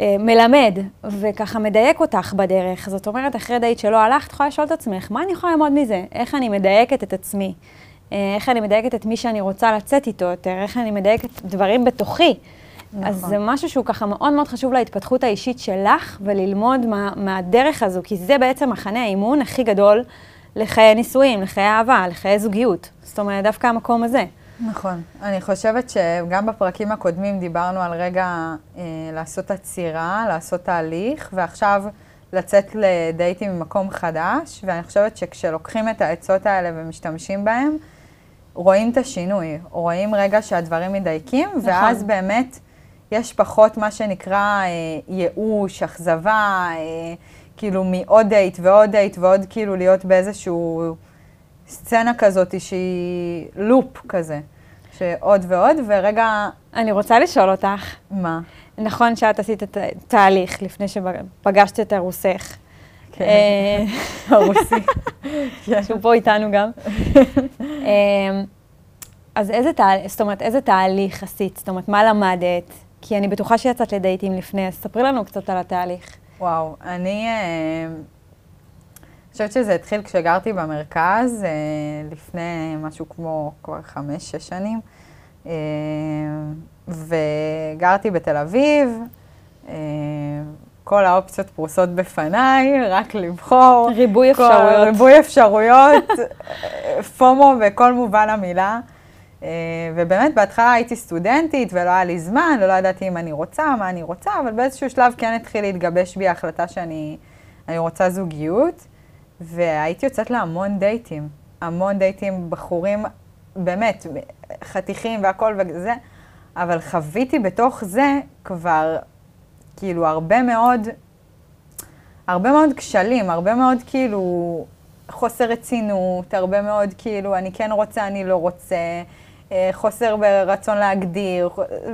Speaker 1: מלמד וככה מדייק אותך בדרך. זאת אומרת, אחרי דייט שלא הלך, את יכולה לשאול את עצמך, מה אני יכולה ללמוד מזה? איך אני מדייקת את עצמי? אה, איך אני מדייקת את מי שאני רוצה לצאת איתו יותר? איך אני מדייקת דברים בתוכי?
Speaker 2: נכון.
Speaker 1: אז זה משהו שהוא ככה מאוד מאוד חשוב להתפתחות האישית שלך, וללמוד מה, מהדרך הזו, כי זה בעצם מחנה האימון הכי גדול לחיי נישואים, לחיי אהבה, לחיי זוגיות. זאת אומרת, דווקא המקום הזה.
Speaker 2: נכון. אני חושבת שגם בפרקים הקודמים דיברנו על רגע אה, לעשות עצירה, לעשות תהליך, ועכשיו לצאת לדייטים ממקום חדש, ואני חושבת שכשלוקחים את העצות האלה ומשתמשים בהם, רואים את השינוי, רואים רגע שהדברים מדייקים, נכון. ואז באמת יש פחות מה שנקרא אה, ייאוש, אכזבה, אה, כאילו מעוד דייט ועוד דייט ועוד כאילו להיות באיזשהו סצנה כזאת שהיא לופ כזה, שעוד ועוד, ורגע,
Speaker 1: אני רוצה לשאול אותך,
Speaker 2: מה?
Speaker 1: נכון שאת עשית את התהליך לפני שפגשת את הרוסך.
Speaker 2: כן.
Speaker 1: אה, [LAUGHS]
Speaker 2: הרוסי.
Speaker 1: שהוא פה איתנו גם. [LAUGHS] אמ, אז איזה תהליך, זאת אומרת, איזה תהליך עשית? זאת אומרת, מה למדת? כי אני בטוחה שיצאת לדייטים לפני, אז ספרי לנו קצת על התהליך.
Speaker 2: וואו, אני אה, חושבת שזה התחיל כשגרתי במרכז, אה, לפני משהו כמו כבר חמש-שש שנים, אה, וגרתי בתל אביב. אה, כל האופציות פרוסות בפניי, רק לבחור.
Speaker 1: ריבוי
Speaker 2: כל-
Speaker 1: אפשרויות.
Speaker 2: ריבוי אפשרויות, פומו בכל מובן המילה. אה, ובאמת, בהתחלה הייתי סטודנטית ולא היה לי זמן, ולא ידעתי אם אני רוצה, מה אני רוצה, אבל באיזשהו שלב כן התחיל להתגבש בי ההחלטה שאני אני רוצה זוגיות, והייתי יוצאת להמון דייטים. המון דייטים, בחורים, באמת, חתיכים והכל וזה, אבל חוויתי בתוך זה כבר, כאילו, הרבה מאוד הרבה מאוד כשלים, הרבה מאוד כאילו חוסר רצינות, הרבה מאוד כאילו אני כן רוצה, אני לא רוצה, אה, חוסר ברצון להגדיר,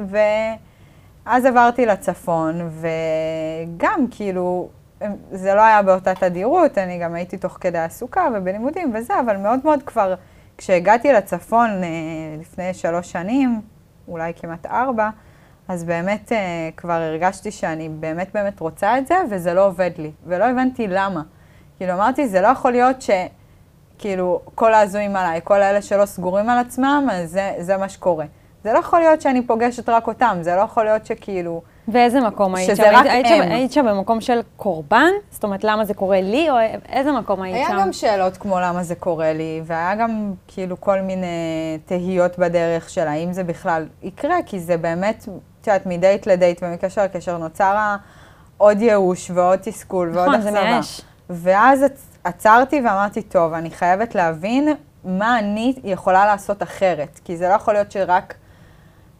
Speaker 2: ואז עברתי לצפון, וגם כאילו, זה לא היה באותה תדירות, אני גם הייתי תוך כדי עסוקה ובלימודים וזה, אבל מאוד מאוד כבר, כשהגעתי לצפון אה, לפני שלוש שנים, אולי כמעט ארבע, אז באמת uh, כבר הרגשתי שאני באמת באמת רוצה את זה, וזה לא עובד לי. ולא הבנתי למה. כאילו, אמרתי, זה לא יכול להיות שכאילו כל ההזויים עליי, כל האלה שלא סגורים על עצמם, אז זה, זה מה שקורה. זה לא יכול להיות שאני פוגשת רק אותם, זה לא יכול להיות שכאילו
Speaker 1: באיזה מקום היית שם?
Speaker 2: רק
Speaker 1: היית,
Speaker 2: הם.
Speaker 1: היית, שם, היית שם במקום של קורבן? זאת אומרת, למה זה קורה לי, או איזה מקום היית
Speaker 2: היה
Speaker 1: שם?
Speaker 2: גם שאלות כמו למה זה קורה לי, והיה גם כאילו כל מיני תהיות בדרך של האם זה בכלל יקרה, כי זה באמת, את יודעת, מדייט לדייט ומקשר לקשר נוצר עוד ייאוש ועוד תסכול ועוד
Speaker 1: נכון,
Speaker 2: אכזבה.
Speaker 1: זה מייאש.
Speaker 2: ואז עצ- עצרתי ואמרתי, טוב, אני חייבת להבין מה אני יכולה לעשות אחרת, כי זה לא יכול להיות שרק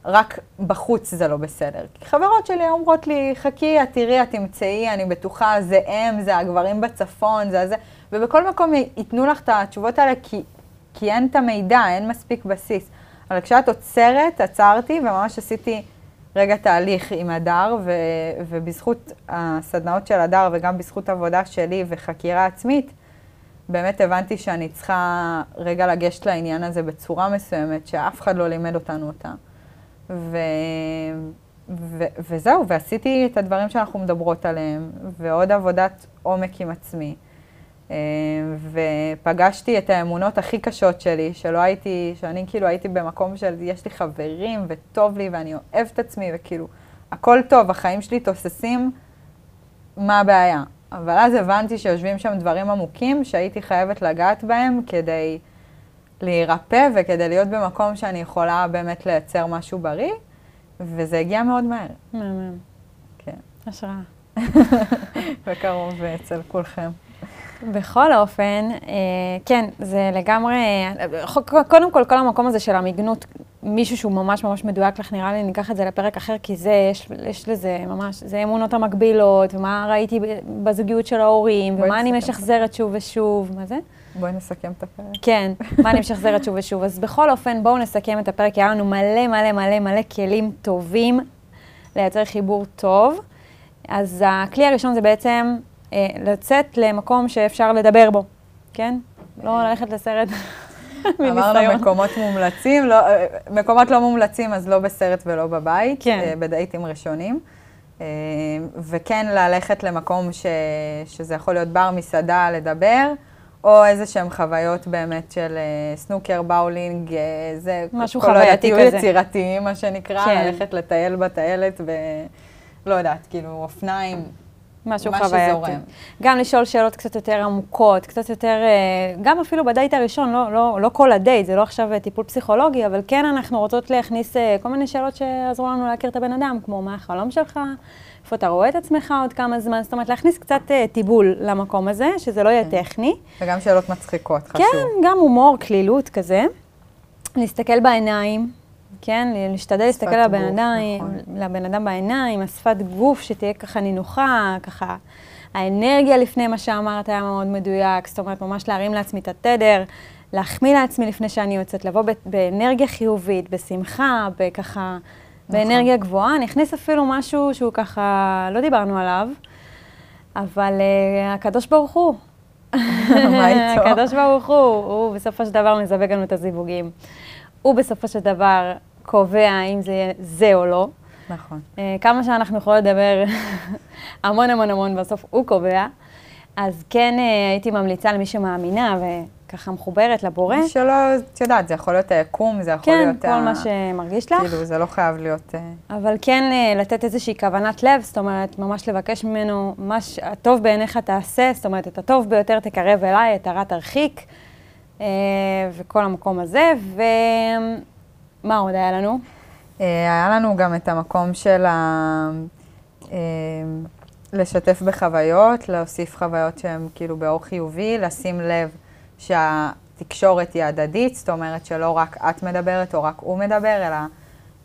Speaker 2: רק בחוץ זה לא בסדר. כי חברות שלי אומרות לי, חכי, את תראי, את תמצאי, אני בטוחה, זה הם, זה הגברים בצפון, זה הזה, ובכל מקום ייתנו לך את התשובות האלה, כי, כי אין את המידע, אין מספיק בסיס. אבל כשאת עוצרת, עצרתי, וממש עשיתי רגע תהליך עם הדר, ו, ובזכות הסדנאות של הדר, וגם בזכות עבודה שלי וחקירה עצמית, באמת הבנתי שאני צריכה רגע לגשת לעניין הזה בצורה מסוימת, שאף אחד לא לימד אותנו אותה. ו... ו... וזהו, ועשיתי את הדברים שאנחנו מדברות עליהם, ועוד עבודת עומק עם עצמי. אה, ופגשתי את האמונות הכי קשות שלי, שלא הייתי, שאני כאילו הייתי במקום של יש לי חברים וטוב לי ואני אוהבת את עצמי וכאילו הכל טוב, החיים שלי תוססים, מה הבעיה? אבל אז הבנתי שיושבים שם דברים עמוקים שהייתי חייבת לגעת בהם כדי להירפא וכדי להיות במקום שאני יכולה באמת לייצר משהו בריא, וזה הגיע מאוד מהר.
Speaker 1: מהמם.
Speaker 2: כן.
Speaker 1: השראה. [LAUGHS]
Speaker 2: בקרוב אצל כולכם.
Speaker 1: בכל אופן, אה, כן, זה לגמרי, אה, קודם כל, כל המקום הזה של המיגנות, מישהו שהוא ממש ממש מדויק לך, נראה לי ניקח את זה לפרק אחר, כי זה, יש, יש לזה ממש, זה אמונות המקבילות, ומה ראיתי בזוגיות של ההורים, ומה אני. משחזרת שוב ושוב, מה זה?
Speaker 2: בואי נסכם את הפרק.
Speaker 1: כן, מה אני משחזרת שוב ושוב. אז בכל אופן, בואו נסכם את הפרק, היה לנו מלא מלא מלא מלא כלים טובים לייצר חיבור טוב. אז הכלי הראשון זה בעצם אה, לצאת למקום שאפשר לדבר בו, כן? לא ללכת לסרט [LAUGHS]
Speaker 2: אמרנו. מקומות מומלצים, לא, אה, מקומות לא מומלצים, אז לא בסרט ולא בבית,
Speaker 1: כן.
Speaker 2: אה, בדייטים ראשונים. אה, וכן ללכת למקום ש, שזה יכול להיות בר, מסעדה, לדבר, או איזה שהן חוויות באמת של אה, סנוקר, באולינג, אה, זה...
Speaker 1: משהו
Speaker 2: כל
Speaker 1: חווייתי כזה.
Speaker 2: יצירתי, מה שנקרא,
Speaker 1: כן.
Speaker 2: ללכת לטייל בטיילת ולא יודעת, כאילו, אופניים,
Speaker 1: משהו חווייתי. גם לשאול שאלות קצת יותר עמוקות, קצת יותר, אה, גם אפילו בדייט הראשון, לא, לא, לא כל הדייט, זה לא עכשיו טיפול פסיכולוגי, אבל כן אנחנו רוצות להכניס אה, כל מיני שאלות שיעזרו לנו להכיר את הבן אדם, כמו מה החלום שלך, איפה אתה רואה את עצמך עוד כמה זמן, זאת אומרת להכניס קצת אה, טיבול למקום הזה, שזה לא יהיה טכני.
Speaker 2: וגם שאלות מצחיקות, חשוב.
Speaker 1: כן, גם הומור, קלילות כזה. להסתכל בעיניים, כן? להשתדל להסתכל לבן אדם,
Speaker 2: נכון.
Speaker 1: לבן אדם בעיניים, השפת גוף שתהיה ככה נינוחה, ככה האנרגיה לפני מה שאמרת היה מאוד מדויק, זאת אומרת, ממש להרים לעצמי את התדר, להחמיא לעצמי לפני שאני יוצאת, לבוא באנרגיה חיובית, בשמחה, בככה. באנרגיה גבוהה. אני אכניס אפילו משהו שהוא ככה, לא דיברנו עליו, אבל uh, הקדוש ברוך הוא, [LAUGHS]
Speaker 2: מה איתו?
Speaker 1: הקדוש ברוך הוא, הוא בסופו של דבר מזווג לנו את הזיווגים. הוא בסופו של דבר קובע אם זה יהיה זה או לא.
Speaker 2: נכון.
Speaker 1: אה, כמה שאנחנו יכולות לדבר [LAUGHS] המון המון המון, בסוף הוא קובע. אז כן אה, הייתי ממליצה למי שמאמינה וככה מחוברת לבורא.
Speaker 2: שלא, את יודעת, זה יכול להיות היקום, זה יכול
Speaker 1: כן,
Speaker 2: להיות...
Speaker 1: כל
Speaker 2: ה-
Speaker 1: מה שמרגיש לך.
Speaker 2: כאילו, זה לא חייב להיות... אה,
Speaker 1: אבל כן אה, לתת איזושהי כוונת לב, זאת אומרת, ממש לבקש ממנו, מה שהטוב בעיניך תעשה, זאת אומרת, את הטוב ביותר תקרב אליי, את הרע תרחיק, וכל המקום הזה. ומה עוד היה לנו?
Speaker 2: היה לנו גם את המקום של ה... לשתף בחוויות, להוסיף חוויות שהן כאילו באור חיובי, לשים לב שהתקשורת היא הדדית, זאת אומרת שלא רק את מדברת או רק הוא מדבר, אלא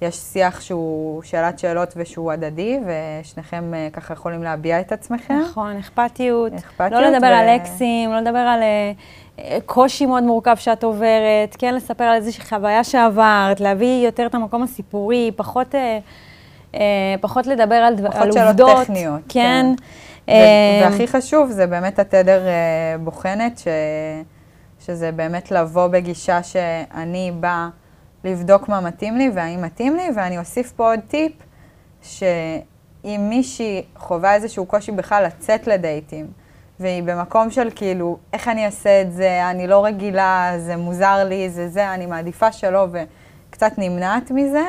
Speaker 2: יש שיח שהוא שאלת שאלות ושהוא הדדי, ושניכם אה, ככה יכולים להביע את עצמכם.
Speaker 1: נכון, אכפתיות.
Speaker 2: אכפתיות
Speaker 1: לא לדבר
Speaker 2: ו-
Speaker 1: על אקסים, לא לדבר על אה, אה, קושי מאוד מורכב שאת עוברת, כן לספר על איזושהי חוויה שעברת, להביא יותר את המקום הסיפורי, פחות, פחות לדבר על,
Speaker 2: פחות
Speaker 1: על
Speaker 2: שאלות
Speaker 1: עובדות.
Speaker 2: טכניות,
Speaker 1: כן.
Speaker 2: ו-
Speaker 1: אה,
Speaker 2: והכי חשוב זה באמת התדר אה, בוחנת, ש... שזה באמת לבוא בגישה שאני באה לבדוק מה מתאים לי והאם מתאים לי, ואני אוסיף פה עוד טיפ, שאם מישהי חווה איזשהו קושי בכלל לצאת לדייטים, והיא במקום של כאילו, איך אני אעשה את זה, אני לא רגילה, זה מוזר לי, זה זה, אני מעדיפה שלא, וקצת נמנעת מזה,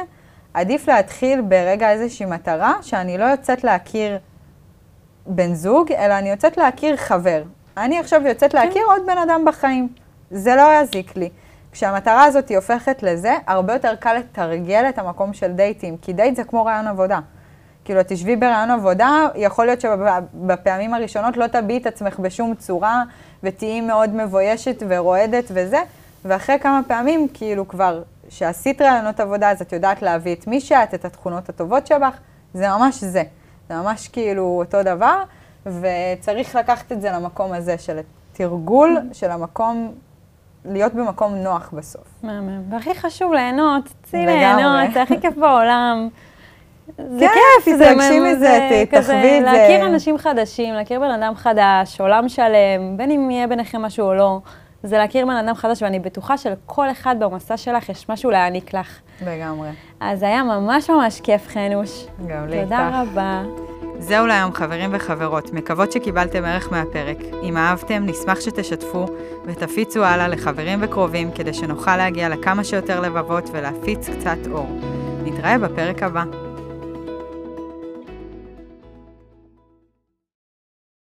Speaker 2: עדיף להתחיל ברגע איזושהי מטרה, שאני לא יוצאת להכיר בן זוג, אלא אני יוצאת להכיר חבר. אני עכשיו יוצאת
Speaker 1: כן.
Speaker 2: להכיר עוד בן אדם בחיים. זה לא יזיק לי. כשהמטרה הזאת היא הופכת לזה, הרבה יותר קל לתרגל את המקום של דייטים, כי דייט זה כמו רעיון עבודה. כאילו, תשבי ברעיון עבודה, יכול להיות שבפעמים הראשונות לא תביעי את עצמך בשום צורה, ותהיי מאוד מבוישת ורועדת וזה, ואחרי כמה פעמים, כאילו כבר, שעשית רעיונות עבודה, אז את יודעת להביא את מי שאת, את התכונות הטובות שבך, זה ממש זה. זה ממש כאילו אותו דבר, וצריך לקחת את זה למקום הזה של תרגול, של המקום, להיות במקום נוח בסוף.
Speaker 1: מהמם. והכי חשוב, ליהנות, צאי
Speaker 2: לגמרי.
Speaker 1: ליהנות, זה הכי כיף בעולם. זה
Speaker 2: כן,
Speaker 1: כיף, זה
Speaker 2: תתרגשי מזה, תחווי את זה.
Speaker 1: להכיר אנשים חדשים, להכיר בן אדם חדש, עולם שלם, בין אם יהיה ביניכם משהו או לא, זה להכיר בן אדם חדש, ואני בטוחה שלכל אחד במסע שלך יש משהו להעניק לך.
Speaker 2: לגמרי.
Speaker 1: אז היה ממש ממש כיף, חנוש.
Speaker 2: גם לי
Speaker 1: תודה
Speaker 2: איתך.
Speaker 1: רבה.
Speaker 2: זהו להיום חברים וחברות, מקוות שקיבלתם ערך מהפרק. אם אהבתם, נשמח שתשתפו ותפיצו הלאה לחברים וקרובים כדי שנוכל להגיע לכמה שיותר לבבות ולהפיץ קצת אור. נתראה בפרק הבא.